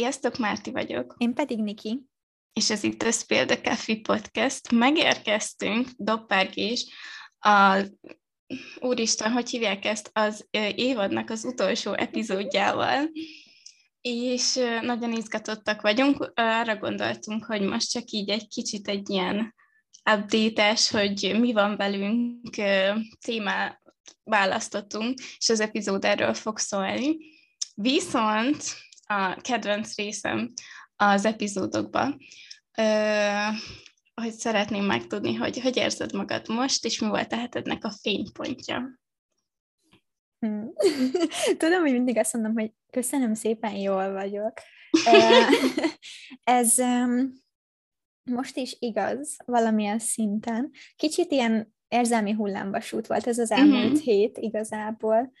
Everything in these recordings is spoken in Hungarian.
Sziasztok, Márti vagyok. Én pedig Niki. És ez itt a Spill the Coffee Podcast. Megérkeztünk, Doppárgés, a úristen, hogy hívják ezt, az évadnak az utolsó epizódjával, és nagyon izgatottak vagyunk. Arra gondoltunk, hogy most csak így egy kicsit egy ilyen update hogy mi van velünk, témát választottunk, és az epizód erről fog szólni. Viszont a kedvenc részem az epizódokban, hogy szeretném megtudni, hogy hogy érzed magad most, és mi volt a hetednek a fénypontja. Hmm. Tudom, hogy mindig azt mondom, hogy köszönöm szépen, jól vagyok. Ez most is igaz, valamilyen szinten. Kicsit ilyen érzelmi hullámvasút volt ez az elmúlt uh-huh. hét igazából.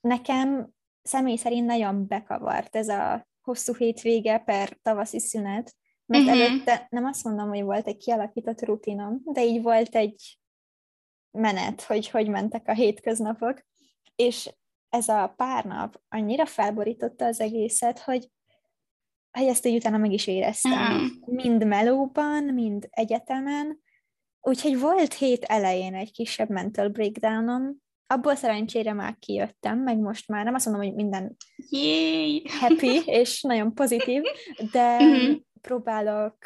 Nekem személy szerint nagyon bekavart ez a hosszú hétvége per tavaszi szünet, mert uh-huh. előtte nem azt mondom, hogy volt egy kialakított rutinom, de így volt egy menet, hogy hogy mentek a hétköznapok, és ez a pár nap annyira felborította az egészet, hogy, hogy ezt így utána meg is éreztem. Uh-huh. Mind melóban, mind egyetemen, úgyhogy volt hét elején egy kisebb mental breakdownom, abból szerencsére már kijöttem, meg most már nem azt mondom, hogy minden Yay! happy és nagyon pozitív, de uh-huh. próbálok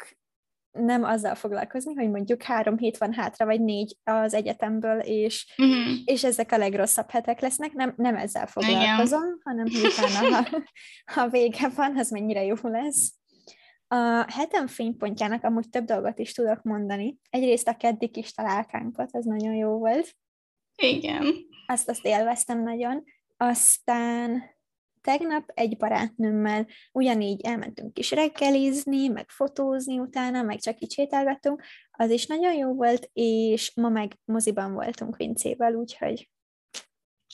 nem azzal foglalkozni, hogy mondjuk három hét van hátra, vagy négy az egyetemből, és, uh-huh. és ezek a legrosszabb hetek lesznek. Nem, nem ezzel foglalkozom, Igen. hanem utána, ha, ha vége van, az mennyire jó lesz. A hetem fénypontjának amúgy több dolgot is tudok mondani. Egyrészt a keddi kis találkánkat, ez nagyon jó volt. Igen. Azt, azt élveztem nagyon. Aztán tegnap egy barátnőmmel ugyanígy elmentünk is reggelizni, meg fotózni utána, meg csak így sétálgattunk, az is nagyon jó volt, és ma meg moziban voltunk Vincével, úgyhogy...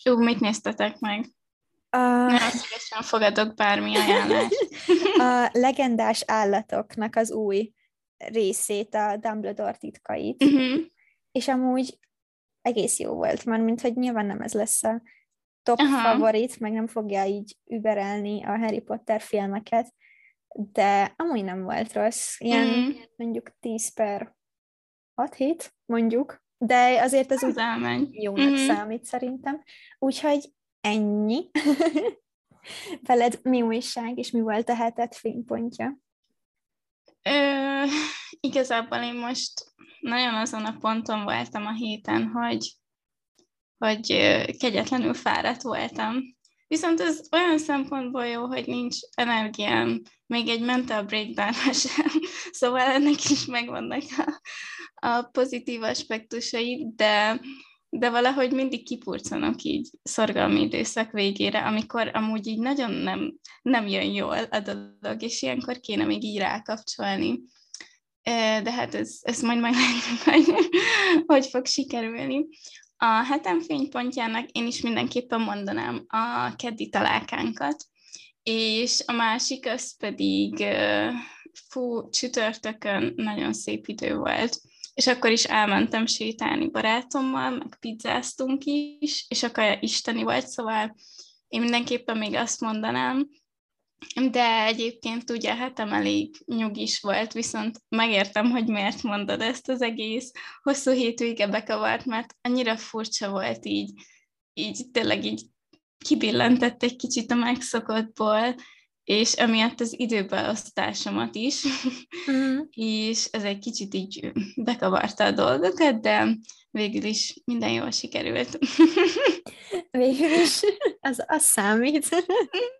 Jó, mit néztetek meg? A... Nagyon szívesen fogadok bármi ajánlást. a legendás állatoknak az új részét, a Dumbledore titkait. Uh-huh. És amúgy egész jó volt, mert mint hogy nyilván nem ez lesz a top Aha. favorit, meg nem fogja így überelni a Harry Potter filmeket, de amúgy nem volt rossz. Ilyen mm. mondjuk 10 per 6 hét, mondjuk, de azért ez, az úgy elmegy. jónak mm. számít szerintem. Úgyhogy ennyi. Veled mi újság, és mi volt a hetet fénypontja? Ö, igazából én most nagyon azon a ponton voltam a héten, hogy, hogy kegyetlenül fáradt voltam. Viszont ez olyan szempontból jó, hogy nincs energiám, még egy mental breakdown sem, szóval ennek is megvannak a, a pozitív aspektusai, de, de valahogy mindig kipurcanak így szorgalmi időszak végére, amikor amúgy így nagyon nem, nem jön jól a dolog, és ilyenkor kéne még így rákapcsolni de hát ez, ez majd meglátjuk, hogy hogy fog sikerülni. A hetem fénypontjának én is mindenképpen mondanám a keddi találkánkat, és a másik az pedig fú, csütörtökön nagyon szép idő volt, és akkor is elmentem sétálni barátommal, meg pizzáztunk is, és a kaja isteni volt, szóval én mindenképpen még azt mondanám, de egyébként ugye hetem elég nyugis volt, viszont megértem, hogy miért mondod ezt az egész hosszú hétvége bekavart, mert annyira furcsa volt így, így tényleg így kibillentett egy kicsit a megszokottból, és emiatt az időbeosztásomat is, mm. és ez egy kicsit így bekavarta a dolgokat, de végül is minden jól sikerült. végül is, az, az számít.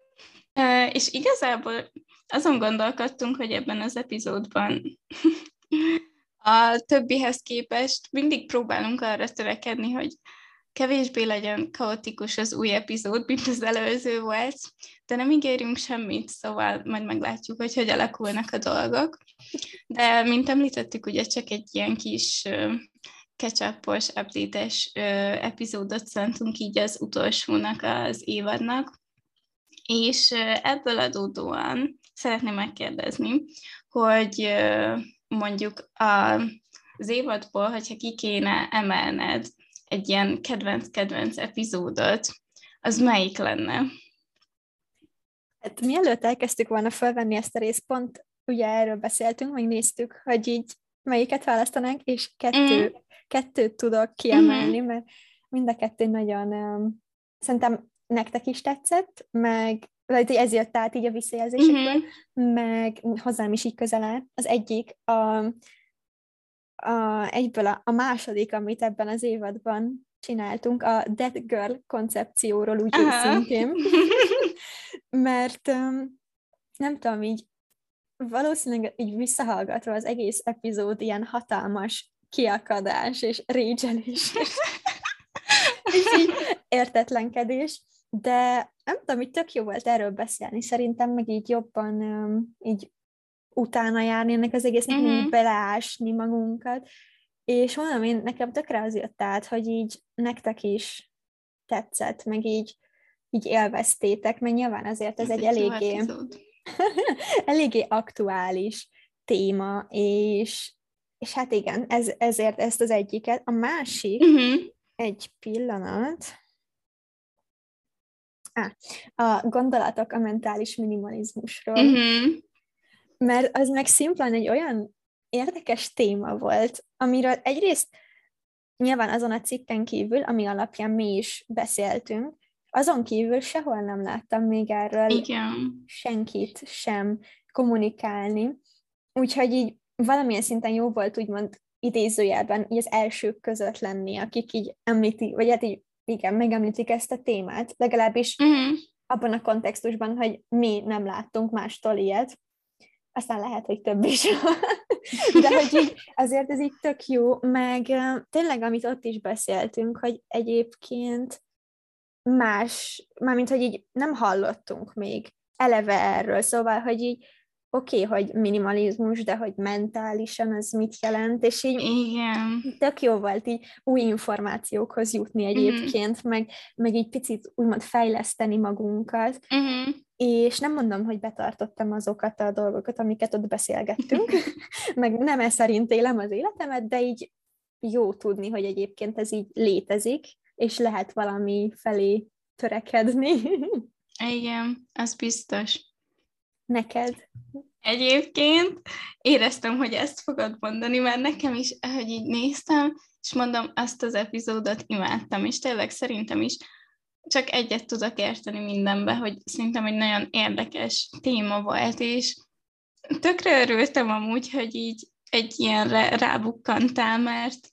És igazából azon gondolkodtunk, hogy ebben az epizódban a többihez képest mindig próbálunk arra törekedni, hogy kevésbé legyen kaotikus az új epizód, mint az előző volt, de nem ígérünk semmit, szóval majd meglátjuk, hogy hogy alakulnak a dolgok. De, mint említettük, ugye csak egy ilyen kis ketchupos, update-es epizódot szántunk így az utolsónak az évadnak, és ebből adódóan szeretném megkérdezni, hogy mondjuk az évadból, hogyha ki kéne emelned egy ilyen kedvenc-kedvenc epizódot, az melyik lenne? Hát mielőtt elkezdtük volna felvenni ezt a részt, pont ugye erről beszéltünk, megnéztük, hogy így melyiket választanánk, és kettő, mm. kettőt tudok kiemelni, mm-hmm. mert mind a kettő nagyon, um, szerintem nektek is tetszett, meg vagy ez jött át így a visszajelzésekből, mm-hmm. meg hozzám is így közel áll. Az egyik a, a, egyből a, a második, amit ebben az évadban csináltunk, a Dead Girl koncepcióról úgy őszintén, mert um, nem tudom, így valószínűleg így visszahallgatva az egész epizód ilyen hatalmas kiakadás és régyelés, és így értetlenkedés, de nem tudom, hogy tök jó volt erről beszélni, szerintem meg így jobban így utána járni ennek az egésznek, uh-huh. beleásni magunkat, és mondom, én nekem tökre az jött át, hogy így nektek is tetszett, meg így, így élveztétek, mert nyilván azért ez, ez egy, egy eléggé, eléggé aktuális téma, és, és hát igen, ez, ezért ezt az egyiket. A másik, uh-huh. egy pillanat, a gondolatok a mentális minimalizmusról. Uh-huh. Mert az meg szimplán egy olyan érdekes téma volt, amiről egyrészt nyilván azon a cikken kívül, ami alapján mi is beszéltünk, azon kívül sehol nem láttam még erről Igen. senkit sem kommunikálni. Úgyhogy így valamilyen szinten jó volt úgymond idézőjelben így az elsők között lenni, akik így említi, vagy hát így igen, megemlítik ezt a témát, legalábbis uh-huh. abban a kontextusban, hogy mi nem láttunk mástól ilyet, aztán lehet, hogy több is De hogy így, azért ez így tök jó, meg tényleg, amit ott is beszéltünk, hogy egyébként más, mármint, hogy így nem hallottunk még eleve erről, szóval, hogy így oké, okay, hogy minimalizmus, de hogy mentálisan az mit jelent, és így Igen. tök jó volt így új információkhoz jutni mhm. egyébként, uh-huh. meg, meg így picit úgymond fejleszteni magunkat, uh-huh. és nem mondom, hogy betartottam azokat a dolgokat, amiket ott beszélgettünk, meg nem ez szerint élem az életemet, de így jó tudni, hogy egyébként ez így létezik, és lehet valami felé törekedni. Igen, az biztos. Neked? Egyébként éreztem, hogy ezt fogod mondani, mert nekem is, ahogy így néztem, és mondom, azt az epizódot imádtam, és tényleg szerintem is csak egyet tudok érteni mindenbe, hogy szerintem egy nagyon érdekes téma volt, és tökre örültem amúgy, hogy így egy ilyenre rábukkantál, mert,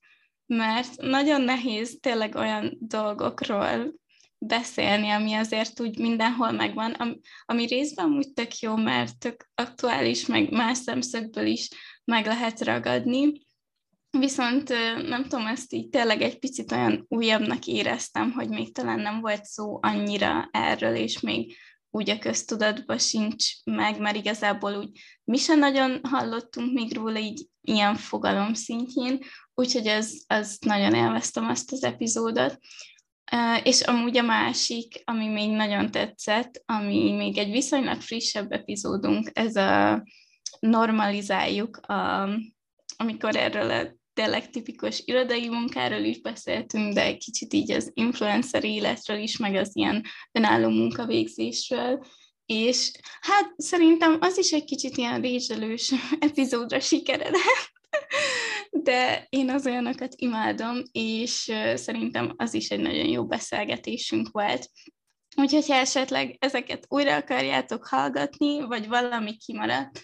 mert nagyon nehéz tényleg olyan dolgokról beszélni, ami azért úgy mindenhol megvan, ami, ami részben úgy tök jó, mert tök aktuális, meg más szemszögből is meg lehet ragadni, Viszont nem tudom, ezt így tényleg egy picit olyan újabbnak éreztem, hogy még talán nem volt szó annyira erről, és még úgy a köztudatban sincs meg, mert igazából úgy mi sem nagyon hallottunk még róla így ilyen fogalom szintjén, úgyhogy az, az nagyon élveztem azt az epizódot. És amúgy a másik, ami még nagyon tetszett, ami még egy viszonylag frissebb epizódunk, ez a normalizáljuk, a, amikor erről a tényleg tipikus irodai munkáról is beszéltünk, de egy kicsit így az influencer életről is, meg az ilyen önálló munkavégzésről, és hát szerintem az is egy kicsit ilyen rézselős epizódra sikeredett, de én az olyanokat imádom, és szerintem az is egy nagyon jó beszélgetésünk volt. Úgyhogy ha esetleg ezeket újra akarjátok hallgatni, vagy valami kimaradt,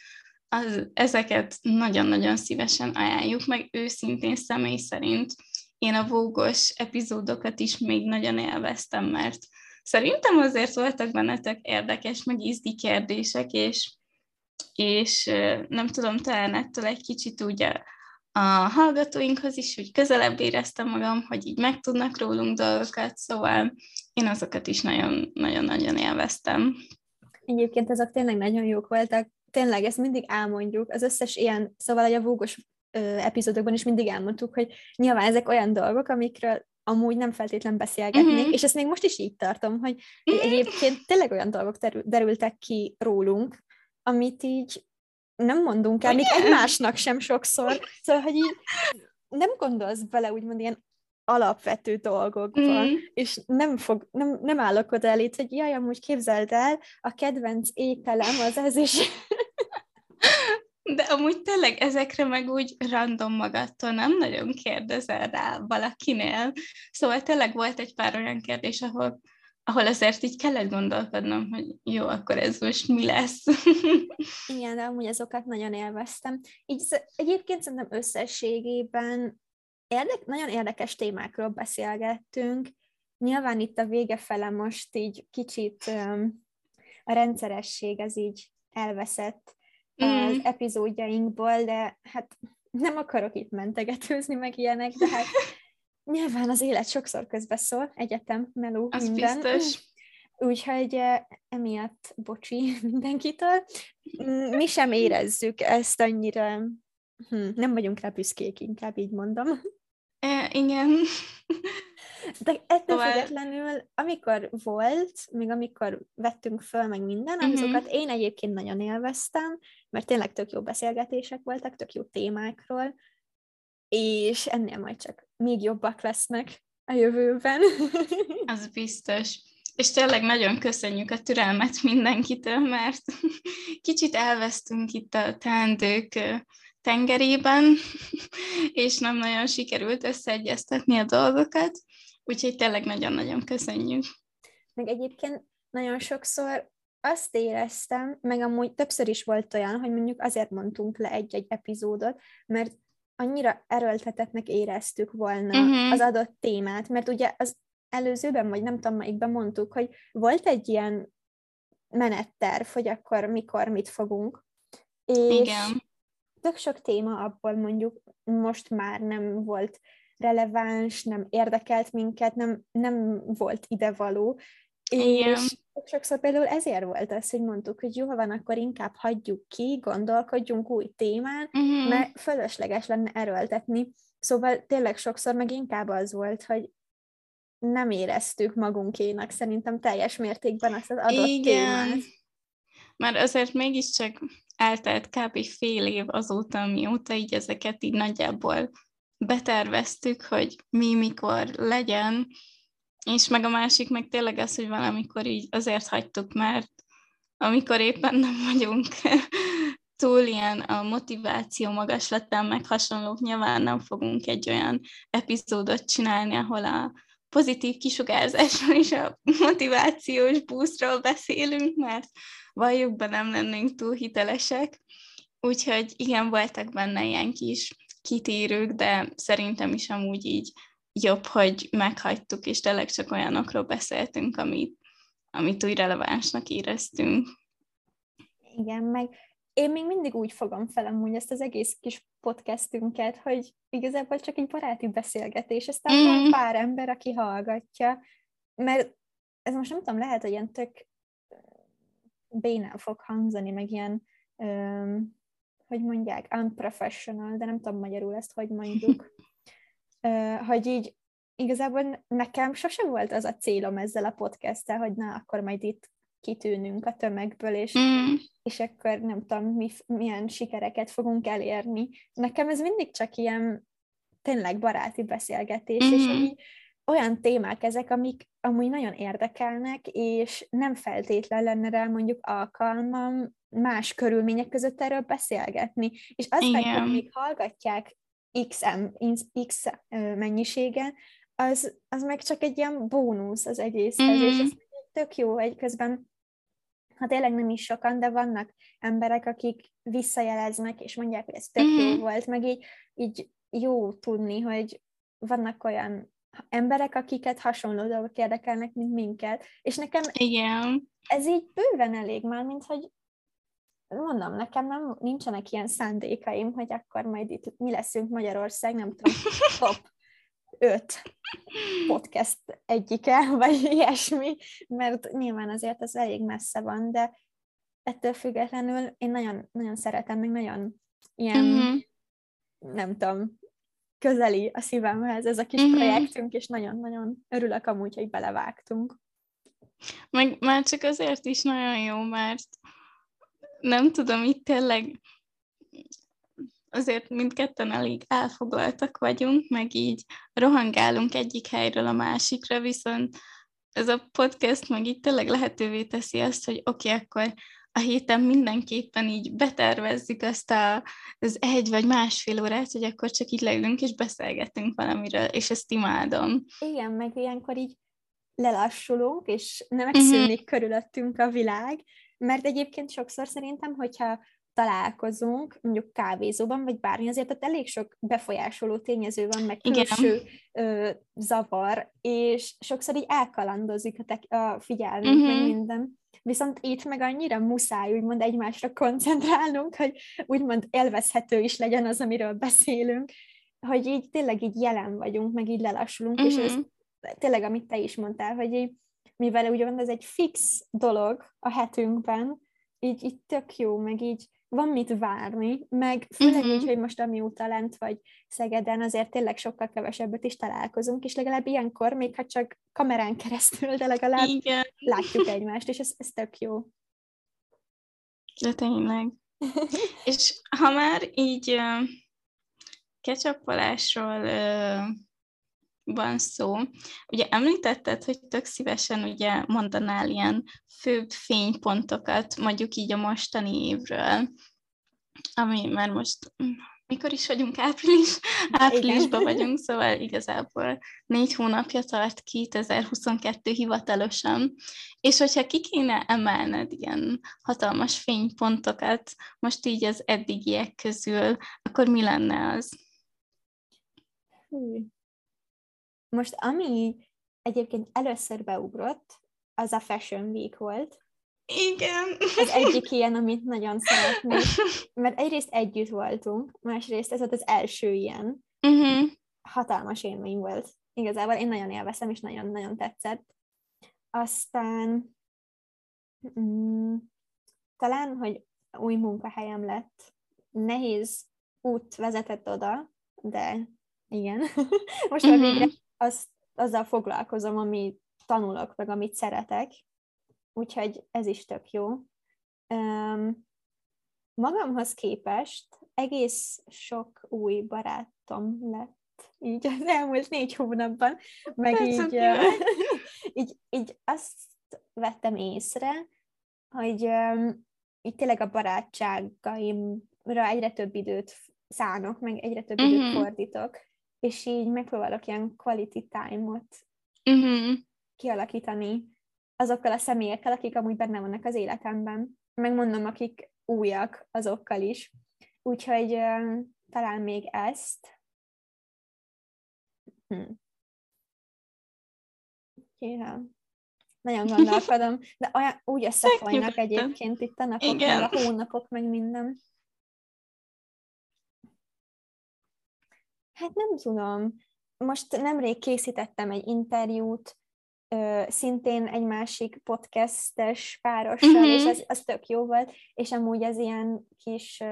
az, ezeket nagyon-nagyon szívesen ajánljuk, meg őszintén személy szerint én a vógos epizódokat is még nagyon élveztem, mert szerintem azért voltak bennetek érdekes, meg ízdi kérdések, és, és nem tudom, talán ettől egy kicsit úgy a, a hallgatóinkhoz is úgy közelebb éreztem magam, hogy így megtudnak rólunk dolgokat, szóval én azokat is nagyon-nagyon élveztem. Egyébként azok tényleg nagyon jók voltak, tényleg ezt mindig elmondjuk, az összes ilyen, szóval a vúgos epizódokban is mindig elmondtuk, hogy nyilván ezek olyan dolgok, amikről amúgy nem feltétlen beszélgetnék, uh-huh. és ezt még most is így tartom, hogy egyébként tényleg olyan dolgok derül, derültek ki rólunk, amit így nem mondunk el, még egymásnak sem sokszor, szóval, hogy így nem gondolsz bele úgymond ilyen alapvető dolgokban, mm. és nem, fog, nem, nem állok oda elé, hogy jaj, amúgy képzeld el, a kedvenc ételem az ez is. De amúgy tényleg ezekre meg úgy random magattól nem nagyon kérdezel rá valakinél. Szóval tényleg volt egy pár olyan kérdés, ahol, ahol azért így kellett gondolkodnom, hogy jó, akkor ez most mi lesz. Igen, de amúgy azokat nagyon élveztem. Így egyébként szerintem összességében érdek, nagyon érdekes témákról beszélgettünk. Nyilván itt a vége fele most így kicsit um, a rendszeresség az így elveszett mm. az epizódjainkból, de hát nem akarok itt mentegetőzni meg ilyenek, de hát nyilván az élet sokszor közbeszól, egyetem, meló, az minden. Biztos. Úgyhogy emiatt bocsi mindenkitől. Mm, mi sem érezzük ezt annyira, hm, nem vagyunk rá büszkék, inkább így mondom. E, igen. De ettől szóval... függetlenül, amikor volt, még amikor vettünk föl meg minden, uh-huh. azokat én egyébként nagyon élveztem, mert tényleg tök jó beszélgetések voltak, tök jó témákról, és ennél majd csak még jobbak lesznek a jövőben. Az biztos. És tényleg nagyon köszönjük a türelmet mindenkitől, mert kicsit elvesztünk itt a teendők tengerében, és nem nagyon sikerült összeegyeztetni a dolgokat, úgyhogy tényleg nagyon-nagyon köszönjük. Meg egyébként nagyon sokszor azt éreztem, meg amúgy többször is volt olyan, hogy mondjuk azért mondtunk le egy-egy epizódot, mert annyira erőltetetnek éreztük volna uh-huh. az adott témát, mert ugye az előzőben, vagy nem tudom, melyikben mondtuk, hogy volt egy ilyen menetterv, hogy akkor mikor mit fogunk. És Igen tök sok téma abból mondjuk most már nem volt releváns, nem érdekelt minket, nem, nem volt idevaló, Igen. és sokszor például ezért volt az, hogy mondtuk, hogy jó, van, akkor inkább hagyjuk ki, gondolkodjunk új témán, uh-huh. mert fölösleges lenne erőltetni. Szóval tényleg sokszor meg inkább az volt, hogy nem éreztük magunkénak szerintem teljes mértékben azt az adott Igen. témát. Már azért mégiscsak eltelt kb. fél év azóta, mióta így ezeket így nagyjából beterveztük, hogy mi mikor legyen, és meg a másik meg tényleg az, hogy valamikor így azért hagytuk, mert amikor éppen nem vagyunk túl ilyen a motiváció magaslatán, meg hasonlók, nyilván nem fogunk egy olyan epizódot csinálni, ahol a pozitív kisugárzásról és a motivációs boostról beszélünk, mert valljuk be, nem lennénk túl hitelesek. Úgyhogy igen, voltak benne ilyen kis kitérők, de szerintem is amúgy így jobb, hogy meghagytuk, és tényleg csak olyanokról beszéltünk, amit, amit úgy relevánsnak éreztünk. Igen, meg én még mindig úgy fogom fel amúgy ezt az egész kis podcastünket, hogy igazából csak egy baráti beszélgetés, aztán mm. van pár ember, aki hallgatja, mert ez most nem tudom, lehet, hogy ilyen tök bénán fog hangzani, meg ilyen, um, hogy mondják, unprofessional, de nem tudom magyarul ezt, hogy mondjuk, hogy így igazából nekem sosem volt az a célom ezzel a podcasttel, hogy na, akkor majd itt kitűnünk a tömegből, és, mm. és akkor nem tudom, mi, milyen sikereket fogunk elérni. Nekem ez mindig csak ilyen tényleg baráti beszélgetés, mm. és így olyan témák ezek, amik amúgy nagyon érdekelnek, és nem feltétlen lenne rá mondjuk alkalmam más körülmények között erről beszélgetni. És azt meg, hogy még hallgatják XM, X mennyiségen, az, az meg csak egy ilyen bónusz az egészhez, mm-hmm. és ez tök jó, egy közben ha tényleg nem is sokan, de vannak emberek, akik visszajeleznek, és mondják, hogy ez tök mm-hmm. jó volt, meg így, így jó tudni, hogy vannak olyan emberek, akiket hasonló dolgok érdekelnek, mint minket, és nekem Igen. ez így bőven elég már, mint hogy mondom, nekem nem, nincsenek ilyen szándékaim, hogy akkor majd itt mi leszünk Magyarország, nem tudom, top öt podcast egyike, vagy ilyesmi, mert nyilván azért az elég messze van, de ettől függetlenül én nagyon, nagyon szeretem, meg nagyon ilyen, mm-hmm. nem tudom, közeli a szívemhez ez a kis mm-hmm. projektünk, és nagyon-nagyon örülök amúgy, hogy belevágtunk. Meg már csak azért is nagyon jó, mert nem tudom, itt tényleg azért mindketten elég elfoglaltak vagyunk, meg így rohangálunk egyik helyről a másikra, viszont ez a podcast meg így tényleg lehetővé teszi azt, hogy oké, okay, akkor a héten mindenképpen így betervezzük azt a, az egy vagy másfél órát, hogy akkor csak így leülünk és beszélgetünk valamiről, és ezt imádom. Igen, meg ilyenkor így lelassulunk, és nem megszűnik uh-huh. körülöttünk a világ, mert egyébként sokszor szerintem, hogyha találkozunk, mondjuk kávézóban, vagy bármi, azért ott elég sok befolyásoló tényező van, meg külső ö, zavar, és sokszor így elkalandozik a, te- a figyelmünk, uh-huh. meg mhm. minden. Viszont itt meg annyira muszáj úgymond egymásra koncentrálnunk, hogy úgymond élvezhető is legyen az, amiről beszélünk, hogy így tényleg így jelen vagyunk, meg így lelassulunk, uh-huh. és ez mhm. tényleg, amit te is mondtál, hogy így, mivel ugye van ez egy fix dolog a hetünkben, így, így tök jó, meg így van mit várni, meg főleg uh-huh. így, hogy most amióta lent vagy Szegeden, azért tényleg sokkal kevesebbet is találkozunk, és legalább ilyenkor, még ha csak kamerán keresztül, de legalább Igen. látjuk egymást, és ez, ez tök jó. De tényleg. és ha már így uh, ketchuppolásról uh, van szó. Ugye említetted, hogy tök szívesen ugye mondanál ilyen főbb fénypontokat, mondjuk így a mostani évről, ami már most mikor is vagyunk, április, áprilisban vagyunk, szóval igazából négy hónapja tart 2022 hivatalosan, és hogyha ki kéne emelned ilyen hatalmas fénypontokat most így az eddigiek közül, akkor mi lenne az? Hű, most ami egyébként először beugrott, az a Fashion Week volt. Igen. Az egyik ilyen, amit nagyon szeretnék. Mert egyrészt együtt voltunk, másrészt ez volt az első ilyen. Uh-huh. Hatalmas élmény volt. Igazából én nagyon élveztem, és nagyon-nagyon tetszett. Aztán mm, talán, hogy új munkahelyem lett. Nehéz út vezetett oda, de igen. Most uh-huh. már végre azt, azzal foglalkozom, ami tanulok, meg amit szeretek, úgyhogy ez is tök jó. Um, magamhoz képest egész sok új barátom lett így az elmúlt négy hónapban, meg így, uh, így, így azt vettem észre, hogy um, így tényleg a barátságaimra egyre több időt szánok, meg egyre több uh-huh. időt mhm. fordítok, és így megpróbálok ilyen quality time-ot uh-huh. kialakítani azokkal a személyekkel, akik amúgy benne vannak az életemben. Megmondom, akik újak azokkal is. Úgyhogy uh, talán még ezt. Hm. Yeah. Nagyon gondolkodom, de olyan, úgy összefolynak egyébként itt a napok, meg a hónapok, meg minden. Hát nem tudom. Most nemrég készítettem egy interjút, szintén egy másik podcastes párossal, uh-huh. és az, az tök jó volt, és amúgy az ilyen kis,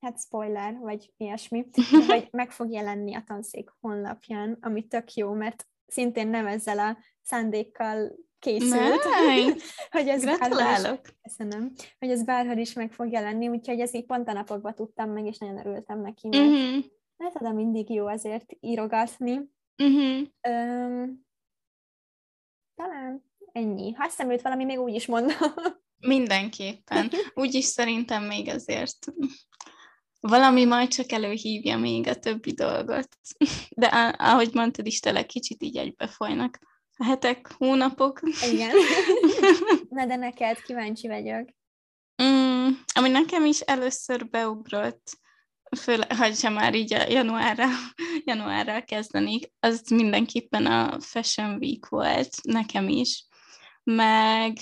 hát spoiler, vagy ilyesmi, hogy meg fog jelenni a tanszék honlapján, ami tök jó, mert szintén nem ezzel a szándékkal készült, hogy ez bárhol is, köszönöm, hogy ez bárhol is meg fog jelenni, úgyhogy ez így pont a napokban tudtam meg, és nagyon örültem neki, mert uh-huh. Hát oda mindig jó azért írogatni. Uh-huh. Öm, talán ennyi. Ha eszemült valami, még úgy is mondom. Mindenképpen. Úgyis szerintem még azért valami majd csak előhívja még a többi dolgot. De ahogy mondtad is, tele kicsit így egybefolynak a hetek, hónapok. Igen. Na de neked kíváncsi vagyok. Mm, ami nekem is először beugrott, föl, ha már így a januárra, januárra kezdenék, az mindenképpen a Fashion Week volt nekem is, meg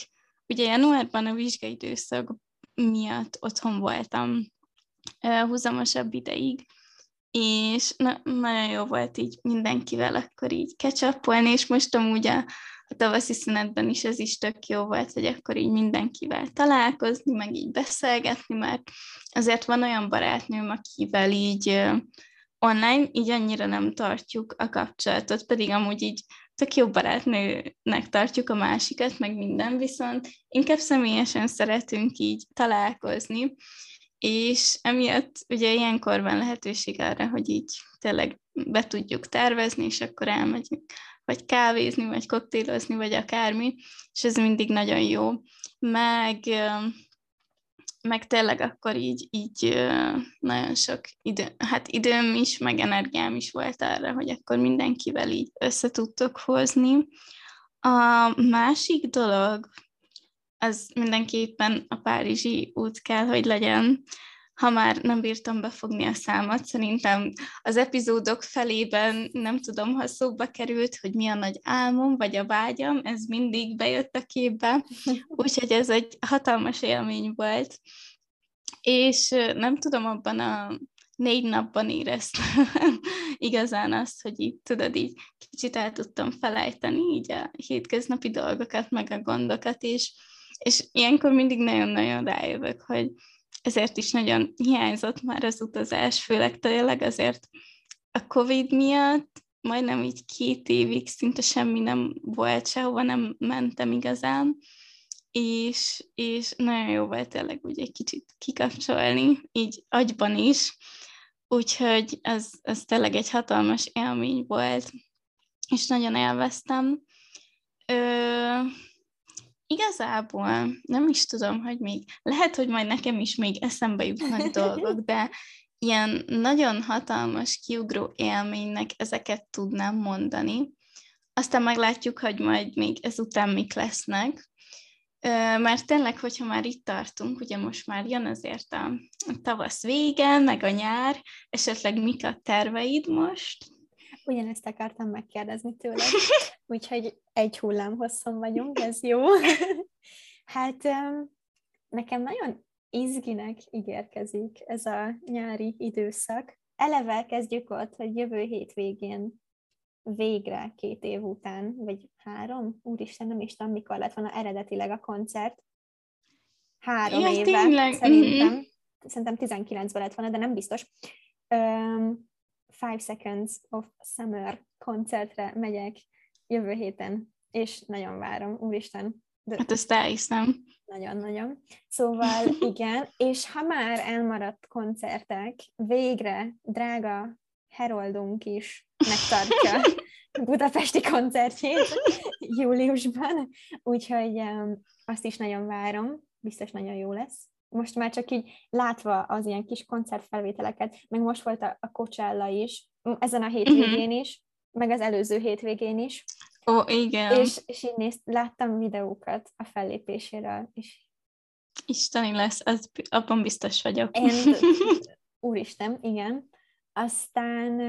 ugye januárban a vizsgaidőszak miatt otthon voltam húzamosabb ideig, és na, nagyon jó volt így mindenkivel akkor így kecsapolni, és most amúgy a a tavaszi szünetben is ez is tök jó volt, hogy akkor így mindenkivel találkozni, meg így beszélgetni, mert azért van olyan barátnőm, akivel így online így annyira nem tartjuk a kapcsolatot, pedig amúgy így tök jó barátnőnek tartjuk a másikat, meg minden, viszont inkább személyesen szeretünk így találkozni, és emiatt ugye ilyenkor van lehetőség arra, hogy így tényleg be tudjuk tervezni, és akkor elmegyünk vagy kávézni, vagy koktélozni, vagy akármi, és ez mindig nagyon jó. Meg, meg tényleg akkor így, így nagyon sok idő, hát időm is, meg energiám is volt arra, hogy akkor mindenkivel így össze tudtok hozni. A másik dolog, az mindenképpen a Párizsi út kell, hogy legyen. Ha már nem bírtam befogni a számot, szerintem az epizódok felében nem tudom, ha szóba került, hogy mi a nagy álmom, vagy a vágyam, ez mindig bejött a képbe, úgyhogy ez egy hatalmas élmény volt. És nem tudom, abban a négy napban éreztem igazán azt, hogy így tudod, így kicsit el tudtam felejteni így a hétköznapi dolgokat, meg a gondokat, és és ilyenkor mindig nagyon-nagyon rájövök, hogy ezért is nagyon hiányzott már az utazás, főleg tényleg azért a Covid miatt majdnem így két évig szinte semmi nem volt, sehova nem mentem igazán, és, és nagyon jó volt tényleg úgy egy kicsit kikapcsolni, így agyban is, úgyhogy ez, ez tényleg egy hatalmas élmény volt, és nagyon élveztem. Ö, Igazából nem is tudom, hogy még, lehet, hogy majd nekem is még eszembe jutnak dolgok, de ilyen nagyon hatalmas kiugró élménynek ezeket tudnám mondani. Aztán meglátjuk, hogy majd még ezután mik lesznek. Mert tényleg, hogyha már itt tartunk, ugye most már jön azért a tavasz vége, meg a nyár, esetleg mik a terveid most? Ugyanezt akartam megkérdezni tőled, úgyhogy egy hullám hosszon vagyunk, ez jó. hát nekem nagyon izginek ígérkezik ez a nyári időszak. Eleve kezdjük ott, hogy jövő hétvégén végre két év után, vagy három, úristen, nem is tudom, mikor lett volna eredetileg a koncert. Három ja, éve, tényleg? szerintem. Mm-hmm. Szerintem 19-ben lett volna, de nem biztos. Um, Five Seconds of Summer koncertre megyek jövő héten, és nagyon várom, úristen. De hát ezt elhiszem. Nagyon-nagyon. Szóval igen, és ha már elmaradt koncertek, végre drága Heroldunk is megtartja budapesti koncertjét júliusban, úgyhogy um, azt is nagyon várom, biztos nagyon jó lesz most már csak így látva az ilyen kis koncertfelvételeket, meg most volt a, a Coachella is, ezen a hétvégén uh-huh. is, meg az előző hétvégén is. Ó, igen. És, és így nézt, láttam videókat a fellépéséről, és Isteni lesz, az, abban biztos vagyok. Én, úristen, igen. Aztán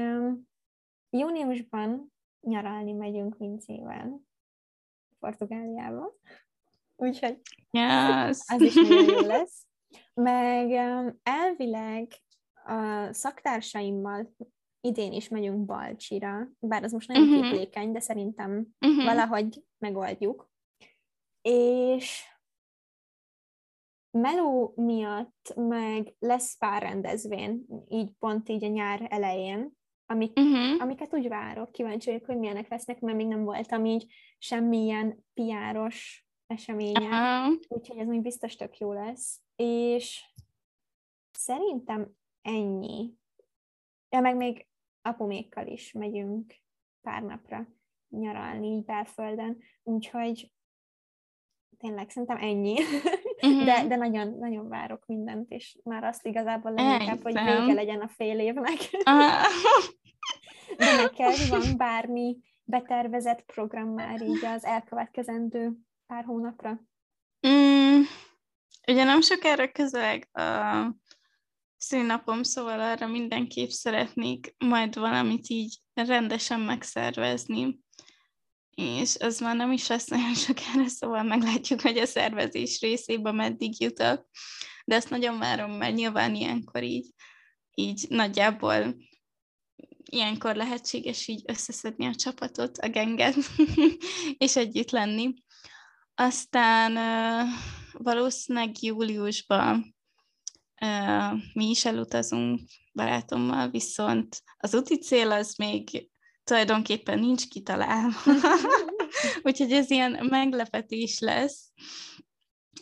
júniusban nyaralni megyünk Vincével Portugáliába. Úgyhogy yes. az is nagyon jó lesz. Meg elvileg a szaktársaimmal idén is megyünk Balcsira, bár az most nagyon uh-huh. képlékeny, de szerintem uh-huh. valahogy megoldjuk. És meló miatt meg lesz pár rendezvény, így pont így a nyár elején, amik, uh-huh. amiket úgy várok, kíváncsi vagyok, hogy milyenek lesznek, mert még nem voltam így semmilyen piáros eseményen, uh-huh. úgyhogy ez még biztos tök jó lesz és szerintem ennyi. Ja, meg még apumékkal is megyünk pár napra nyaralni így belföldön, úgyhogy tényleg szerintem ennyi. Uh-huh. De, de nagyon, nagyon várok mindent, és már azt igazából leginkább, hogy vége legyen a fél évnek. Uh-huh. De neked van bármi betervezett program már így az elkövetkezendő pár hónapra? Mm, Ugye nem sokára közeleg a szünnapom, szóval arra mindenképp szeretnék majd valamit így rendesen megszervezni. És az már nem is lesz nagyon sokára, szóval meglátjuk, hogy a szervezés részében meddig jutok. De ezt nagyon várom, mert nyilván ilyenkor így, így nagyjából ilyenkor lehetséges így összeszedni a csapatot, a genget, és együtt lenni. Aztán valószínűleg júliusban mi is elutazunk barátommal, viszont az úti cél az még tulajdonképpen nincs kitalálva. Úgyhogy ez ilyen meglepetés lesz.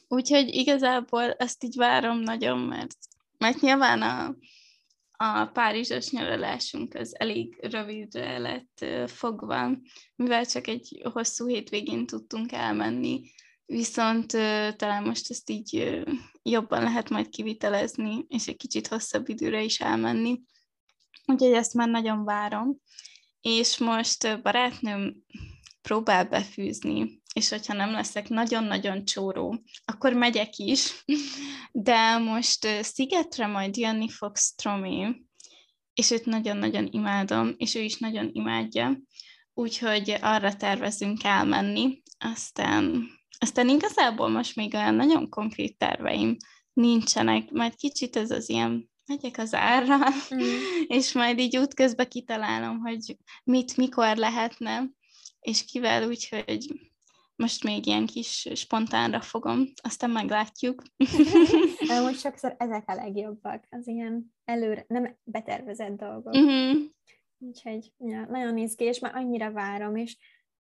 Úgyhogy igazából ezt így várom nagyon, mert, mert nyilván a, a párizsos nyaralásunk az elég rövidre lett fogva, mivel csak egy hosszú hétvégén tudtunk elmenni, viszont talán most ezt így jobban lehet majd kivitelezni, és egy kicsit hosszabb időre is elmenni. Úgyhogy ezt már nagyon várom. És most barátnőm próbál befűzni, és hogyha nem leszek nagyon-nagyon csóró, akkor megyek is, de most szigetre majd jönni fog Stromé, és őt nagyon-nagyon imádom, és ő is nagyon imádja, úgyhogy arra tervezünk elmenni, aztán, aztán igazából most még olyan nagyon konkrét terveim nincsenek, majd kicsit ez az ilyen megyek az árra, mm. és majd így útközben kitalálom, hogy mit, mikor lehetne, és kivel, úgyhogy most még ilyen kis spontánra fogom, aztán meglátjuk. Most sokszor ezek a legjobbak, az ilyen előre, nem betervezett dolgok. Uh-huh. Úgyhogy ja, nagyon izgi, és már annyira várom, és,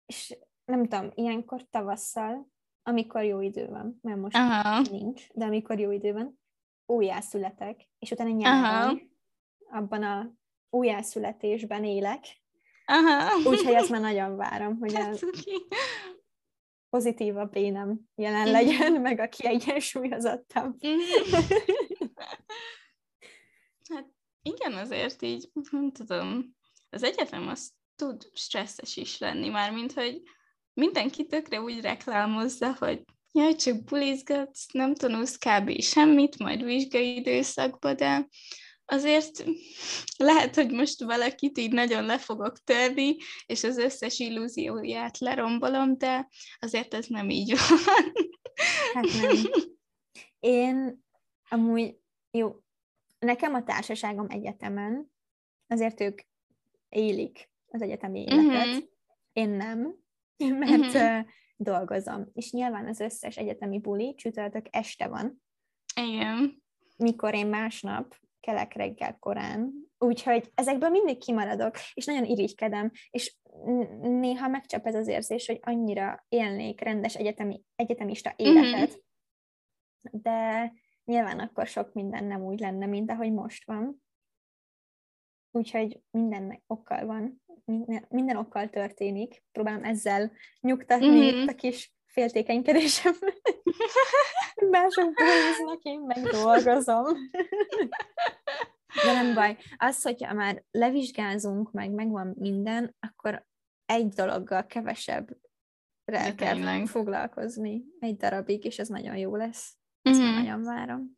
és nem tudom, ilyenkor tavasszal, amikor jó idő van, mert most Aha. nincs, de amikor jó idő van, újjászületek, és utána nyáron abban a újjászületésben élek, Aha. Úgyhogy ezt már nagyon várom, hogy a pozitívabb énem jelen legyen, mm. meg a kiegyensúlyozottabb. Mhm. hát igen, azért így, nem tudom, az egyetem az tud stresszes is lenni, már mint hogy mindenki tökre úgy reklámozza, hogy jaj, csak bulizgatsz, nem tanulsz kb. semmit, majd vizsgai időszakba, de azért lehet, hogy most valakit így nagyon le fogok törni, és az összes illúzióját lerombolom, de azért ez nem így van. Hát nem. Én amúgy, jó, nekem a társaságom egyetemen, azért ők élik az egyetemi életet, uh-huh. én nem, mert uh-huh. dolgozom. És nyilván az összes egyetemi buli csütörtök este van. Igen. Mikor én másnap kelek reggel korán, úgyhogy ezekből mindig kimaradok, és nagyon irigykedem, és néha megcsap ez az érzés, hogy annyira élnék rendes egyetemi, egyetemista mhm. életet, mm-hmm. de nyilván akkor sok minden nem úgy lenne, mint ahogy most van. Úgyhogy mindennek okkal van, minden, minden okkal történik. Próbálom ezzel nyugtatni mm-hmm. a kis féltékenykedésem. Mások dolgoznak, én meg dolgozom. De nem baj. Az, hogyha már levizsgázunk, meg megvan minden, akkor egy dologgal kevesebb rá kell tényleg. foglalkozni egy darabig, és ez nagyon jó lesz. Ezt mm-hmm. nagyon várom.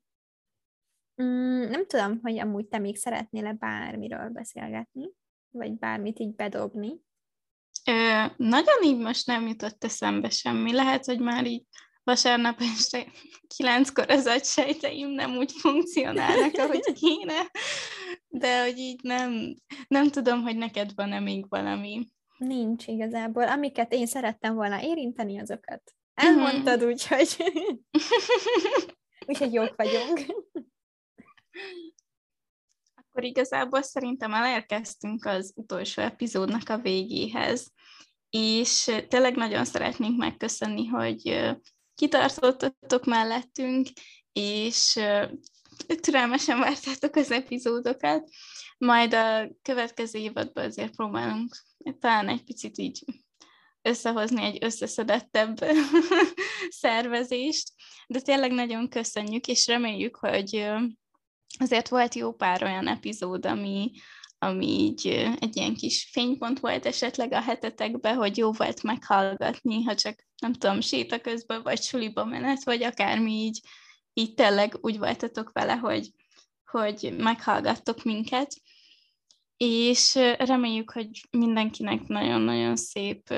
Mm, nem tudom, hogy amúgy te még szeretnél-e bármiről beszélgetni, vagy bármit így bedobni. Ö, nagyon így most nem jutott eszembe semmi. Lehet, hogy már így vasárnap este kilenckor az agysejteim nem úgy funkcionálnak, ahogy kéne, de hogy így nem, nem tudom, hogy neked van-e még valami. Nincs igazából. Amiket én szerettem volna érinteni, azokat elmondtad, mm-hmm. úgyhogy úgyhogy jók vagyunk. Akkor igazából szerintem elérkeztünk az utolsó epizódnak a végéhez, és tényleg nagyon szeretnénk megköszönni, hogy kitartottatok mellettünk, és türelmesen vártátok az epizódokat. Majd a következő évadban azért próbálunk talán egy picit így összehozni egy összeszedettebb szervezést, de tényleg nagyon köszönjük, és reméljük, hogy azért volt jó pár olyan epizód, ami, ami így egy ilyen kis fénypont volt esetleg a hetetekben, hogy jó volt meghallgatni, ha csak nem tudom, séta közben, vagy suliba menet, vagy akármi így, így tényleg úgy voltatok vele, hogy, hogy meghallgattok minket, és reméljük, hogy mindenkinek nagyon-nagyon szép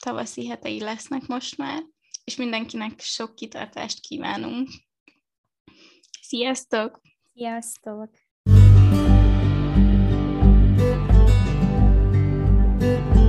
tavaszi hetei lesznek most már, és mindenkinek sok kitartást kívánunk. Sziasztok! Sziasztok! thank you